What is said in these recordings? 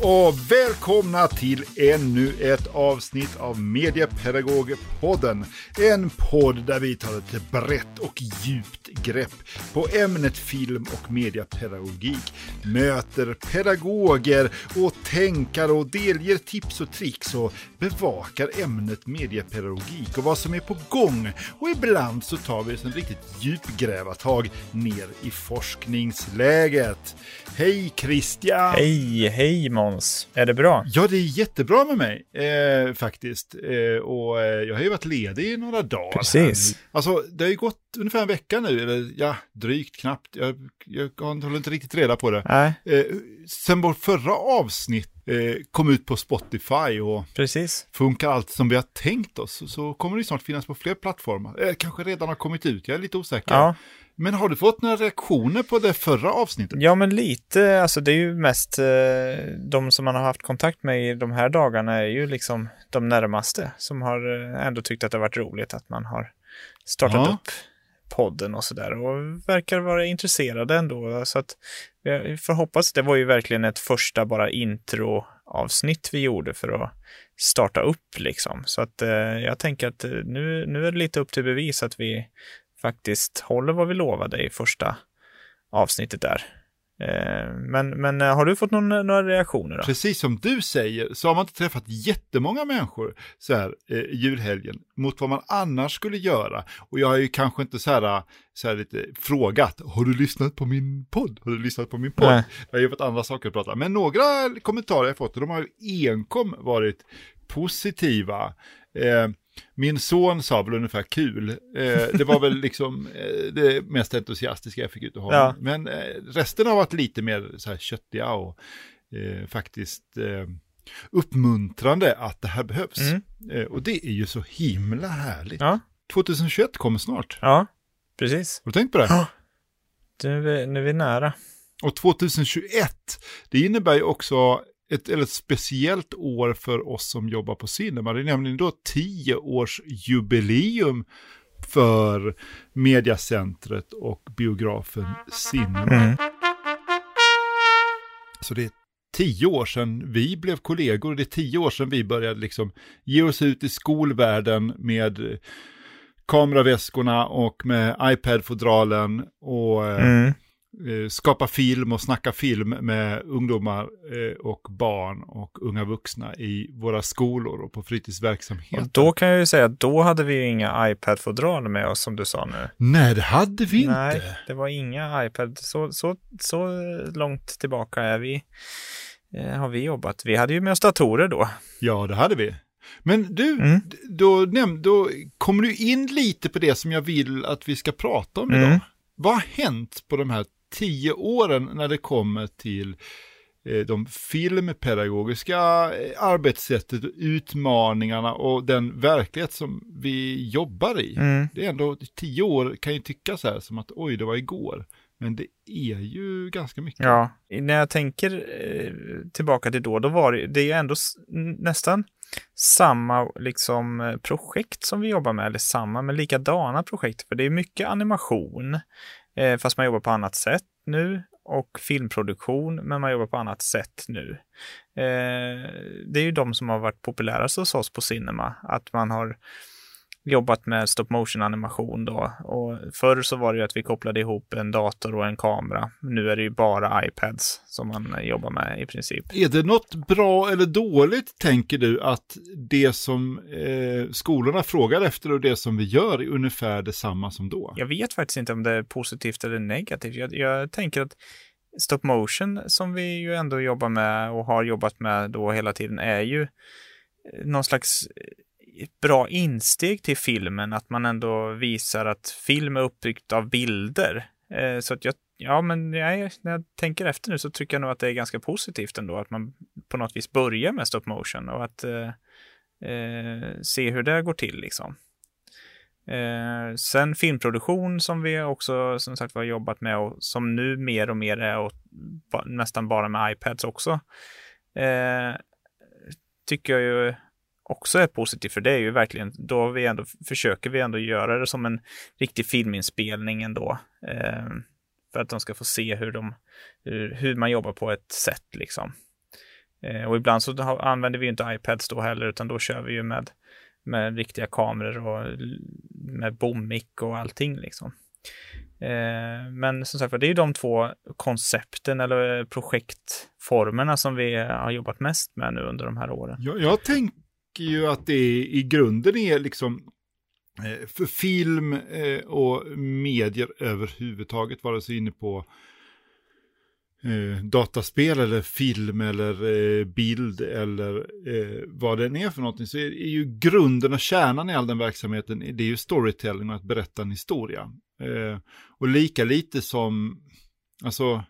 och välkomna till ännu ett avsnitt av Mediepedagogpodden. En podd där vi tar ett brett och djupt grepp på ämnet film och mediepedagogik. Möter pedagoger och tänkare och delger tips och tricks och bevakar ämnet mediepedagogik och vad som är på gång. Och ibland så tar vi oss en riktigt djupgrävartag ner i forskningsläget. Hej Christian! Hej, hej Måns! Är det bra? Ja, det är jättebra med mig eh, faktiskt. Eh, och eh, jag har ju varit ledig i några dagar. Precis. Här. Alltså, det har ju gått ungefär en vecka nu, eller ja, drygt knappt. Jag, jag håller inte riktigt reda på det. Nej. Eh, sen vårt förra avsnitt eh, kom ut på Spotify och Precis. funkar allt som vi har tänkt oss så kommer det snart finnas på fler plattformar. Eh, kanske redan har kommit ut, jag är lite osäker. Ja. Men har du fått några reaktioner på det förra avsnittet? ja, men lite. Alltså det är ju mest eh, de som man har haft kontakt med i de här dagarna är ju liksom de närmaste som har eh, ändå tyckt att det har varit roligt att man har startat Ja. upp podden och sådär och verkar vara intresserade ändå. Så att vi får hoppas. Det var ju verkligen ett första bara introavsnitt vi gjorde för att starta upp liksom. Så att eh, jag tänker att eh, nu, nu är det lite upp till bevis att vi faktiskt håller vad vi lovade i första avsnittet där. Eh, men, men eh, har du fått någon, några reaktioner då? Precis som du säger så har man inte träffat jättemånga människor så här eh, julhelgen mot vad man annars skulle göra. Och jag har ju kanske inte så här, så här lite frågat, har du lyssnat på min podd? Har du lyssnat på min podd? Nej. Jag har ju fått andra saker att prata. Men några kommentarer jag fått, och de har ju enkom varit positiva. Eh, min son sa väl ungefär kul. Eh, det var väl liksom eh, det mest entusiastiska jag fick ut av honom. Ja. Men resten har varit lite mer så här köttiga och faktiskt uppmuntrande att det här behövs. Mm. Och det är ju så himla härligt. Ja, 2021 kommer snart. ja precis. Har du tänkt på det? Nu är vi, nu är vi nära. Och 2021, det innebär ju också ett, eller ett speciellt år för oss som jobbar på Cinema. Det är nämligen då 10 års jubileum för mediacentret och biografen Cinema. Mm. Så det är tio år sedan vi blev kollegor. Det är tio år sedan vi började liksom ge oss ut i skolvärlden med kameraväskorna och med iPad-fodralen och eh, Mm. Eh, skapa film och snacka film med ungdomar eh, och barn och unga vuxna i våra skolor och på fritidsverksamhet. Och då kan jag ju säga att då hade vi ju inga iPad-fodral med oss som du sa nu. Nej, det hade vi inte. Nej, det var inga iPad. Så, så, så långt tillbaka är vi. Eh, har vi jobbat. Vi hade ju med oss datorer då. Ja, det hade vi. Men du, Mm. då, då kommer du in lite på det som jag vill att vi ska prata om idag. Mm. Vad har hänt på de här tio åren när det kommer till eh, de filmpedagogiska eh, arbetssättet, utmaningarna och den verklighet som vi jobbar i. Mm. Det är ändå, tio år kan ju tycka så här som att oj, det var igår. Men det är ju ganska mycket. Ja, när jag tänker eh, tillbaka till då, då var det, det är ju ändå nästan samma liksom eh, projekt som vi jobbar med, eller samma, men likadana projekt. För det är mycket animation, eh, fast man jobbar på annat sätt nu, och filmproduktion, men man jobbar på annat sätt nu. Eh, det är ju de som har varit populärast hos oss på Cinema, att man har jobbat med stop motion animation då. Och förr så var det ju att vi kopplade ihop en dator och en kamera. Nu är det ju bara iPads som man jobbar med i princip. Är det något bra eller dåligt, tänker du, att det som eh, skolorna frågar efter och det som vi gör är ungefär detsamma som då? Jag vet faktiskt inte om det är positivt eller negativt. Jag, jag tänker att stop motion som vi ju ändå jobbar med och har jobbat med då hela tiden är ju någon slags ett bra insteg till filmen, att man ändå visar att film är uppbyggt av bilder. Eh, så att jag, ja men jag, när jag tänker efter nu så tycker jag nog att det är ganska positivt ändå, att man på något vis börjar med stop motion och att eh, eh, se hur det går till liksom. Eh, sen filmproduktion som vi också som sagt har jobbat med och som nu mer och mer är och, ba, nästan bara med iPads också. Eh, tycker jag ju också är positivt för det är ju verkligen, då vi ändå, försöker vi ändå göra det som en riktig filminspelning ändå. Eh, för att de ska få se hur, de, hur, hur man jobbar på ett sätt liksom. Eh, och ibland så använder vi ju inte iPads då heller, utan då kör vi ju med, med riktiga kameror och med bommick och allting liksom. Eh, men som sagt det är ju de två koncepten eller projektformerna som vi har jobbat mest med nu under de här åren. Jag, jag tycker ju att det i grunden är liksom eh, för film eh, och medier överhuvudtaget, vare sig inne på eh, dataspel eller film eller eh, bild eller eh, vad den är för någonting så är, är, ju grunden och kärnan i all den verksamheten det är ju storytelling och att berätta en historia. Eh, och lika lite som, alltså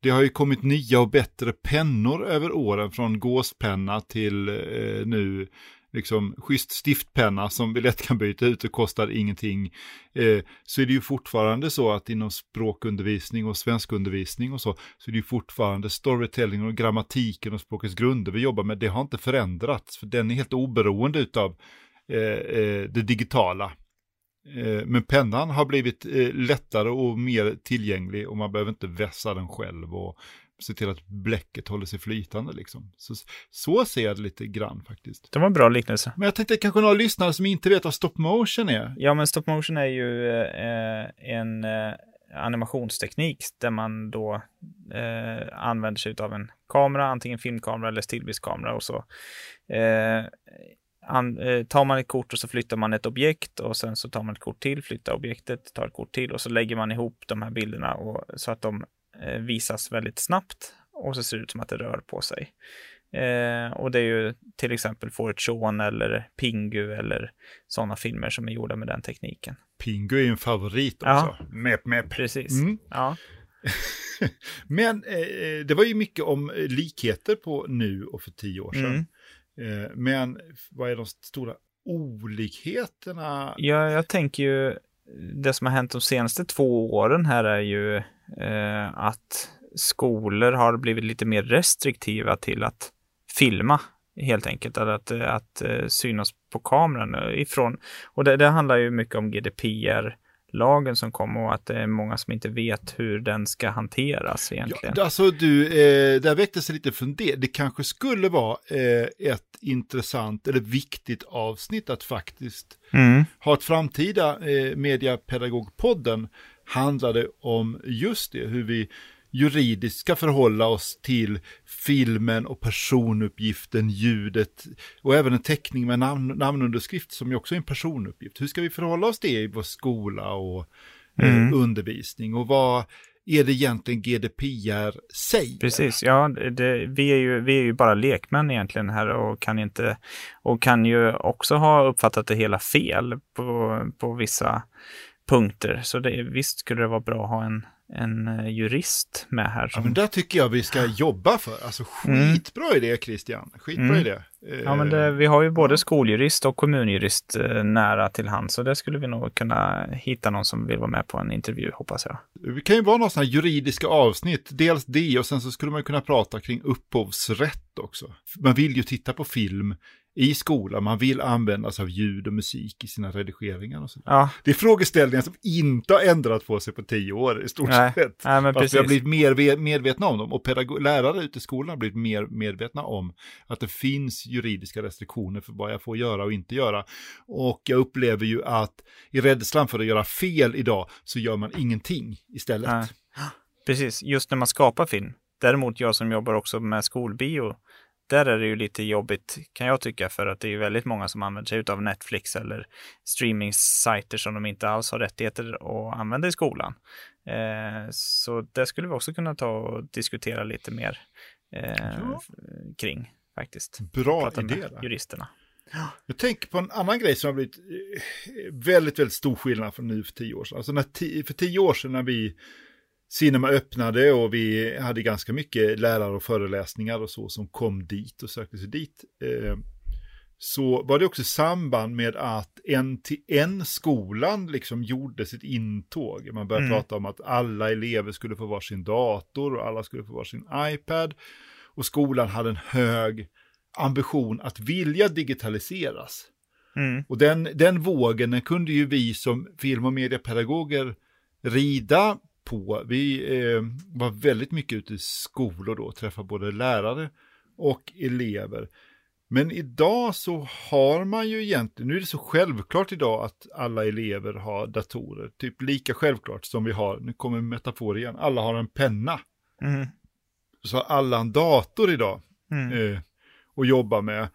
det har ju kommit nya och bättre pennor över åren från gåspenna till eh, nu liksom schysst stiftpenna som vi lätt kan byta ut och kostar ingenting. Eh, så är det ju fortfarande så att inom språkundervisning och svenskundervisning och så, så är det ju fortfarande storytelling och grammatiken och språkets grunder vi jobbar med. Det har inte förändrats, för den är helt oberoende utav eh, eh, det digitala. Eh, men pennan har blivit eh, lättare och mer tillgänglig och man behöver inte vässa den själv och se till att bläcket håller sig flytande liksom. Så, så ser jag det lite grann faktiskt. Det var en bra liknelse. Men jag tänkte kanske några lyssnare som inte vet vad stop motion är. Ja, men stop motion är ju eh, en eh, animationsteknik där man då eh, använder sig av en kamera, antingen filmkamera eller stillbildskamera och så. Eh, an, eh, tar man ett kort och så flyttar man ett objekt och sen så tar man ett kort till, flyttar objektet, tar ett kort till och så lägger man ihop de här bilderna och, så att de Eh, visas väldigt snabbt och så ser det ut som att det rör på sig. Eh, och det är ju till exempel Fort Sean eller Pingu eller sådana filmer som är gjorda med den tekniken. Pingu är ju en favorit också. Ja, mep, mep. Precis. Mm. Ja. Men eh, det var ju mycket om likheter på nu och för tio år sedan. Mm. Eh, men vad är de stora olikheterna? Ja, jag tänker ju det som har hänt de senaste två åren här är ju eh, att skolor har blivit lite mer restriktiva till att filma helt enkelt, att, att, att synas på kameran eh, ifrån. Och det, det handlar ju mycket om GDPR lagen som kom och att det är många som inte vet hur den ska hanteras egentligen. Ja, alltså du, eh, där väcktes lite funder. Det kanske skulle vara eh, ett intressant eller viktigt avsnitt att faktiskt mm. ha ett framtida eh, Mediapedagogpodden handlade om just det, hur vi juridiskt ska förhålla oss till filmen och personuppgiften, ljudet och även en teckning med namn, namnunderskrift som ju också är en personuppgift. Hur ska vi förhålla oss det i vår skola och eh, mm. undervisning och vad är det egentligen GDPR säger? Precis, ja, det, vi, är ju, vi är ju bara lekmän egentligen här och kan inte och kan ju också ha uppfattat det hela fel på, på vissa punkter. Så det, visst skulle det vara bra att ha en, en eh, jurist med här. Som... Ja, men där tycker jag vi ska jobba för. Alltså mm. skitbra mm. idé Christian, skitbra mm. idé. Ja, men det, vi har ju både skoljurist och kommunjurist eh, nära till hand, så det skulle vi nog kunna hitta någon som vill vara med på en intervju, hoppas jag. Det kan ju vara några sådana juridiska avsnitt, dels det och sen så skulle man kunna prata kring upphovsrätt också. Man vill ju titta på film i skolan. Man vill använda sig av ljud och musik i sina redigeringar och. Ja. Det är frågeställningar som inte har ändrat på sig på tio år i stort Nej. sett. Nej, men Fast vi har blivit mer medvetna om dem och lärare ute i skolan har blivit mer medvetna om att det finns juridiska restriktioner för vad jag får göra och inte göra. Och jag upplever ju att i rädslan för att göra fel idag så gör man ingenting istället. Nej. Precis, just när man skapar film. Däremot jag som jobbar också med skolbio där är det ju lite jobbigt kan jag tycka för att det är väldigt många som använder sig av Netflix eller streaming-sajter som de inte alls har rättigheter att använda i skolan. Eh, så det skulle vi också kunna ta och diskutera lite mer eh, ja. kring faktiskt. Bra idé. Juristerna. Jag tänker på en annan grej som har blivit eh, väldigt, väldigt stor skillnad från nu för tio år sedan. Alltså när för tio år sedan när vi Cinema öppnade och vi hade ganska mycket lärare och föreläsningar och så som kom dit och sökte sig dit. Eh, så var det också samband med att en till en skolan liksom gjorde sitt intåg. Man började mm. prata om att alla elever skulle få varsin dator och alla skulle få varsin iPad. Och skolan hade en hög ambition att vilja digitaliseras. Mm. Och den, den vågen den kunde ju vi som film och mediepedagoger rida på. Vi eh, var väldigt mycket ute i skolor då, träffade både lärare och elever. Men idag så har man ju egentligen, nu är det så självklart idag att alla elever har datorer. Typ lika självklart som vi har, nu kommer metafor igen, alla har en penna. Mm. Så har alla en dator idag Mm. eh, att jobba med.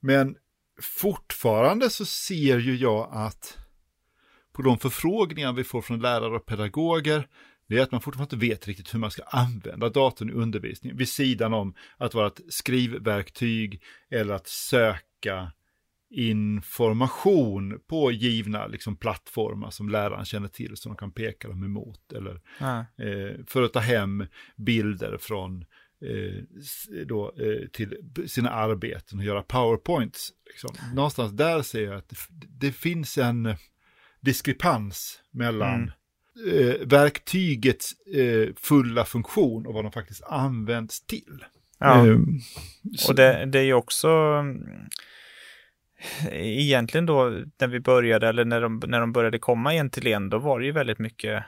Men fortfarande så ser ju jag att på de förfrågningar vi får från lärare och pedagoger, det är att man fortfarande inte vet riktigt hur man ska använda datorn i undervisning, vid sidan om att vara ett skrivverktyg eller att söka information på givna liksom, plattformar som läraren känner till som de kan peka dem emot eller eh, för att ta hem bilder från eh, då, eh, till sina arbeten och göra powerpoints. Liksom. Någonstans där ser jag att det, det finns en diskrepans mellan eh, verktygets eh, fulla funktion och vad de faktiskt används till. Ja. Eh, så- Och det, det är ju också mm, egentligen då när vi började eller när de, när de började komma en till en, då var det ju väldigt mycket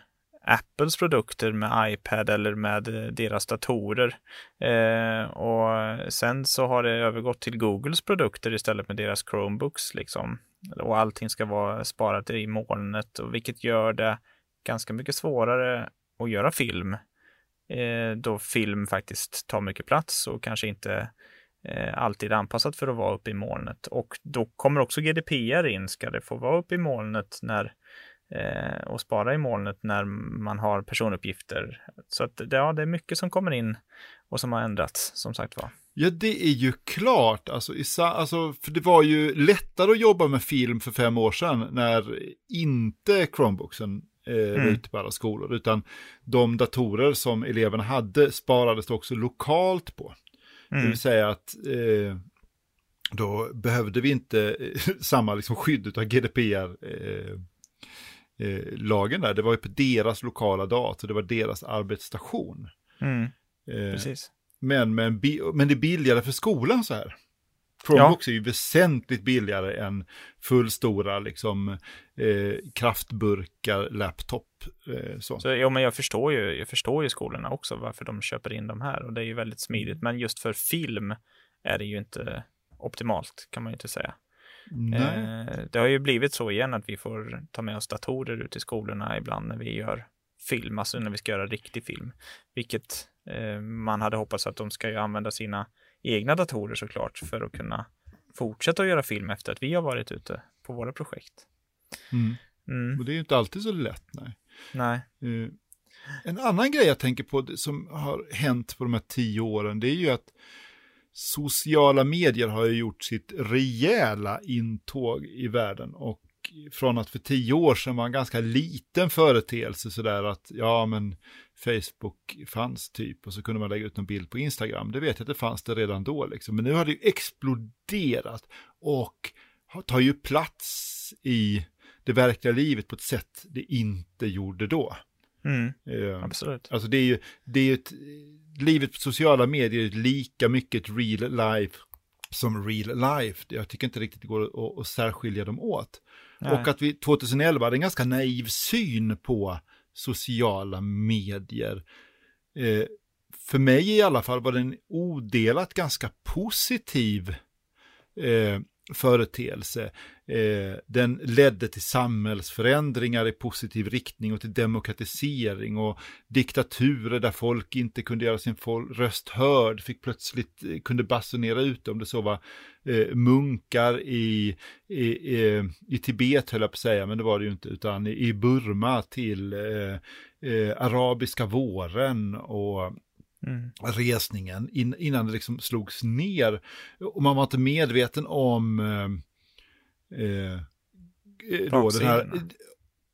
Apples produkter med iPad eller med eh, deras datorer. Eh, och sen så har det övergått till Googles produkter istället med deras Chromebooks liksom. Och allting ska vara sparat i molnet, och vilket gör det ganska mycket svårare att göra film. Eh, då film faktiskt tar mycket plats och kanske inte eh, alltid anpassat för att vara uppe i molnet. Och då kommer också GDPR in. Ska det få vara uppe i molnet när, eh, och spara i molnet när man har personuppgifter? Så att, det- ja, det är mycket som kommer in och som har ändrats, som sagt var. Ja, det är ju klart. Alltså, Isa, alltså, för det var ju lättare att jobba med film för fem år sedan när inte Chromebooksen eh, Mm. ute på alla skolor, utan de datorer som eleverna hade sparades det också lokalt på. Det Mm. vill säga att eh, då behövde vi inte eh, samma liksom, skydd av GDPR. Eh, eh, lagen där, det var ju på deras lokala dator, det var deras arbetsstation. Mm, Eh, precis. men, men, men det är billigare för skolan så här. Chromebooks är ju väsentligt billigare än fullstora liksom, eh, kraftburkar, laptop. Eh, så. Så, jo, men jag förstår, ju, jag förstår ju skolorna också varför de köper in de här och det är ju väldigt smidigt. Men just för film är det ju inte optimalt kan man ju inte säga. Nej. Eh, det har ju blivit så igen att vi får ta med oss datorer ut i skolorna ibland när vi gör film, alltså när vi ska göra riktig film. Vilket eh, man hade hoppats att de ska ju använda sina egna datorer såklart för att kunna fortsätta att göra film efter att vi har varit ute på våra projekt. Mm. Mm, Och det är ju inte alltid så lätt. Nej. nej. Eh, en annan grej jag tänker på som har hänt på de här tio åren, det är ju att sociala medier har ju gjort sitt rejäla intåg i världen och från att för tio år sedan var en ganska liten företeelse sådär att ja men Facebook fanns typ och så kunde man lägga ut en bild på Instagram. Det vet jag att det fanns det redan då liksom. Men nu har det ju exploderat och tar ju plats i det verkliga livet på ett sätt det inte gjorde då. Mm, Eh, absolut. Alltså det är ju, det är ju ett, livet på sociala medier är lika mycket real life som real life. Jag tycker inte riktigt det går att, att särskilja dem åt. Nej. Och att vi 2011 hade en ganska naiv syn på sociala medier. Eh, för mig i alla fall var den odelat ganska positiv eh, företeelse. Eh, den ledde till samhällsförändringar i positiv riktning och till demokratisering och diktaturer där folk inte kunde göra sin röst hörd, fick plötsligt, eh, kunde basunera ut om det så var eh, munkar i, i, i, i Tibet höll jag på att säga, men det var det ju inte, utan i, i Burma till eh, eh, arabiska våren och Mm. resningen in, innan det liksom slogs ner. Och man var inte medveten om eh, eh, då den här,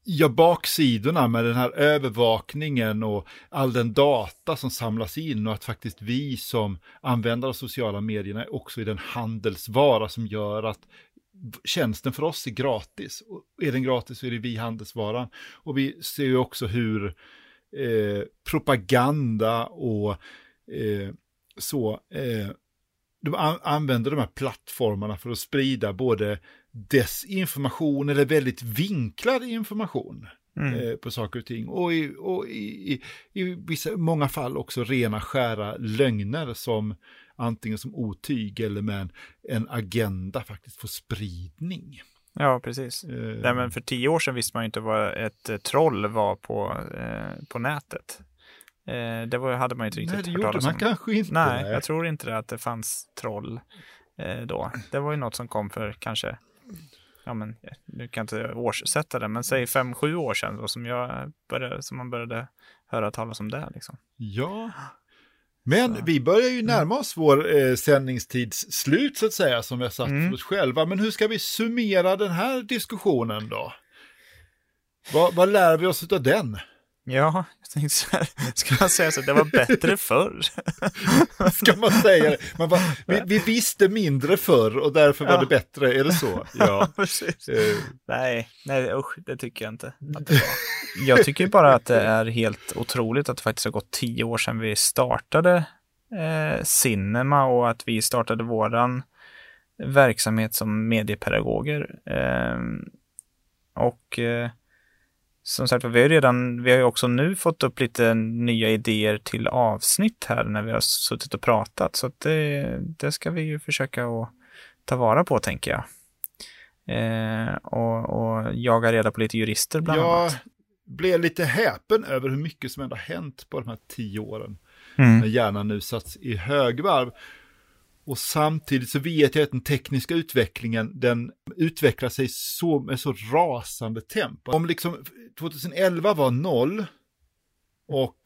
ja, baksidorna med den här övervakningen och all den data som samlas in och att faktiskt vi som användare av sociala medierna också är den handelsvara som gör att tjänsten för oss är gratis. Och är den gratis så är det vi handelsvaran. Och vi ser ju också hur eh, propaganda och eh, så, eh, de an använder de här plattformarna för att sprida både desinformation eller väldigt vinklad information Mm. eh, på saker och ting. Och, i, och i, i, i vissa, många fall också rena skära lögner som antingen som otyg eller med en, en agenda faktiskt få spridning. Ja, precis. Uh, Nej, men för tio år sedan visste man ju inte vad ett eh, troll var på, eh, på nätet. Eh, det var, hade man ju inte riktigt Nej, det gjorde man kanske inte. Nej, nej, jag tror inte det att det fanns troll eh, då. Det var ju något som kom för kanske, ja men, nu kan jag inte årssätta det, men säg fem, sju år sedan då, som, jag började, som man började höra talas om det. Liksom. Ja, men så. vi börjar ju mm. närma oss vår eh, sändningstids slut så att säga, som vi har satt mm. för oss själva. Men hur ska vi summera den här diskussionen då? Vad, vad lär vi oss av den? Ja, jag tänkte så här, ska man säga så, det var bättre förr? ska man säga det? Man bara, vi, vi, visste mindre förr och därför var ja. det bättre, är det så? Ja, precis. Uh. Nej, nej usch, det tycker jag inte att det var. Jag tycker bara att det är helt otroligt att det faktiskt har gått tio år sedan vi startade eh, Cinema och att vi startade våran verksamhet som mediepedagoger. Eh, och eh, som sagt vi har redan, vi har ju också nu fått upp lite nya idéer till avsnitt här när vi har suttit och pratat. Så det, det ska vi ju försöka att ta vara på tänker jag. Eh, och, och jaga reda på lite jurister bland jag annat. Jag blev lite häpen över hur mycket som ändå har hänt på de här tio åren. Mm. När hjärnan nu satts i högvarv. Och samtidigt så vet jag att den tekniska utvecklingen, den utvecklar sig så, med så rasande tempo. Om liksom 2011 var noll och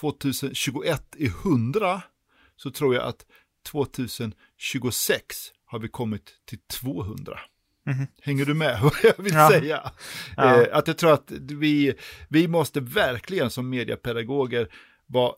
2021 är 100 så tror jag att 2026 har vi kommit till 200. Mm. Hänger du med vad jag vill ja. säga? Ja. Eh, att jag tror att vi, vi måste verkligen som mediepedagoger vara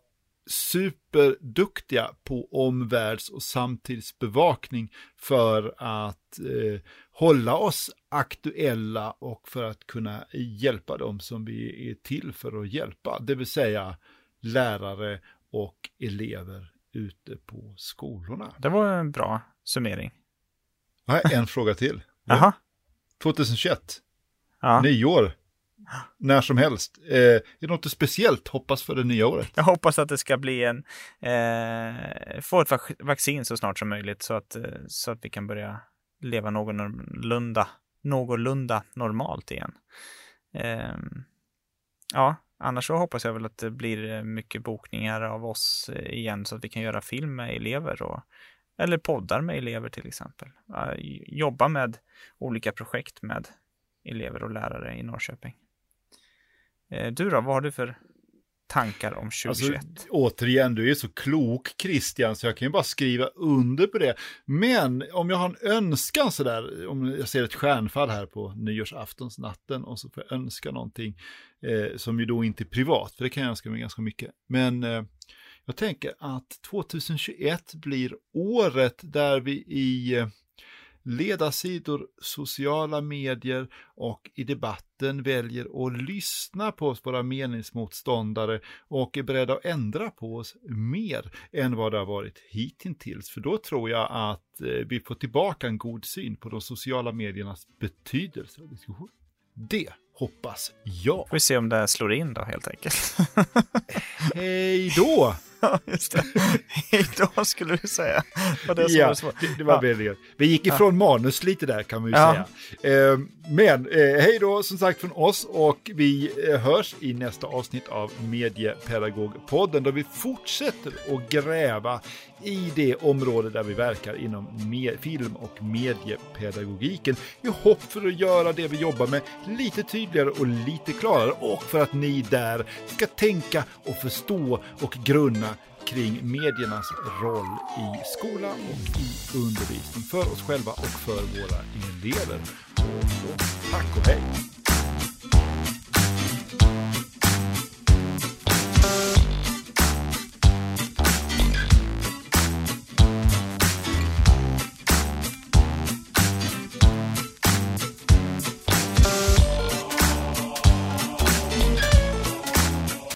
superduktiga på omvärlds och samtidsbevakning för att eh, hålla oss aktuella och för att kunna hjälpa dem som vi är till för att hjälpa, det vill säga lärare och elever ute på skolorna. Det var en bra summering. Har en fråga till. Jaha. 2021, ja. nyår, när som helst. Eh, är det något speciellt hoppas för det nya året? Jag hoppas att det ska bli en, eh, få ett vaccin så snart som möjligt så att, eh, så att vi kan börja leva någorlunda, någorlunda normalt igen. Eh, ja, annars så hoppas jag väl att det blir eh, mycket bokningar av oss eh, igen så att vi kan göra film med elever och eller poddar med elever till exempel. Jobba med olika projekt med elever och lärare i Norrköping. Eh, du då, vad har du för tankar om 2021? Alltså, återigen, du är så klok Christian, så jag kan ju bara skriva under på det. Men om jag har en önskan sådär, om jag ser ett stjärnfall här på nyårsaftonsnatten och så får jag önska någonting eh, som ju då inte är privat, för det kan jag önska mig ganska mycket. Men eh, jag tänker att 2021 blir året där vi i eh, ledarsidor, sociala medier och i debatten väljer att lyssna på våra meningsmotståndare och är beredda att ändra på oss mer än vad det har varit hittills. För då tror jag att eh, vi får tillbaka en god syn på de sociala mediernas betydelse och diskussion. Det hoppas jag. Får vi se om det slår in då helt enkelt. Hej då! Ja, just det. Då skulle du säga. Var det, ja, var det, det var ja. väldigt Vi gick ifrån ja. manus lite där kan man ju ja. säga. Eh, men eh, hej då som sagt från oss och vi eh, hörs i nästa avsnitt av Mediepedagogpodden då vi fortsätter att gräva i det område där vi verkar inom film och mediepedagogiken i hopp för att göra det vi jobbar med lite tydligare och lite klarare och för att ni där ska tänka och förstå och grunna kring mediernas roll i skola och i undervisning för oss själva och för våra elever. Så, tack och hej!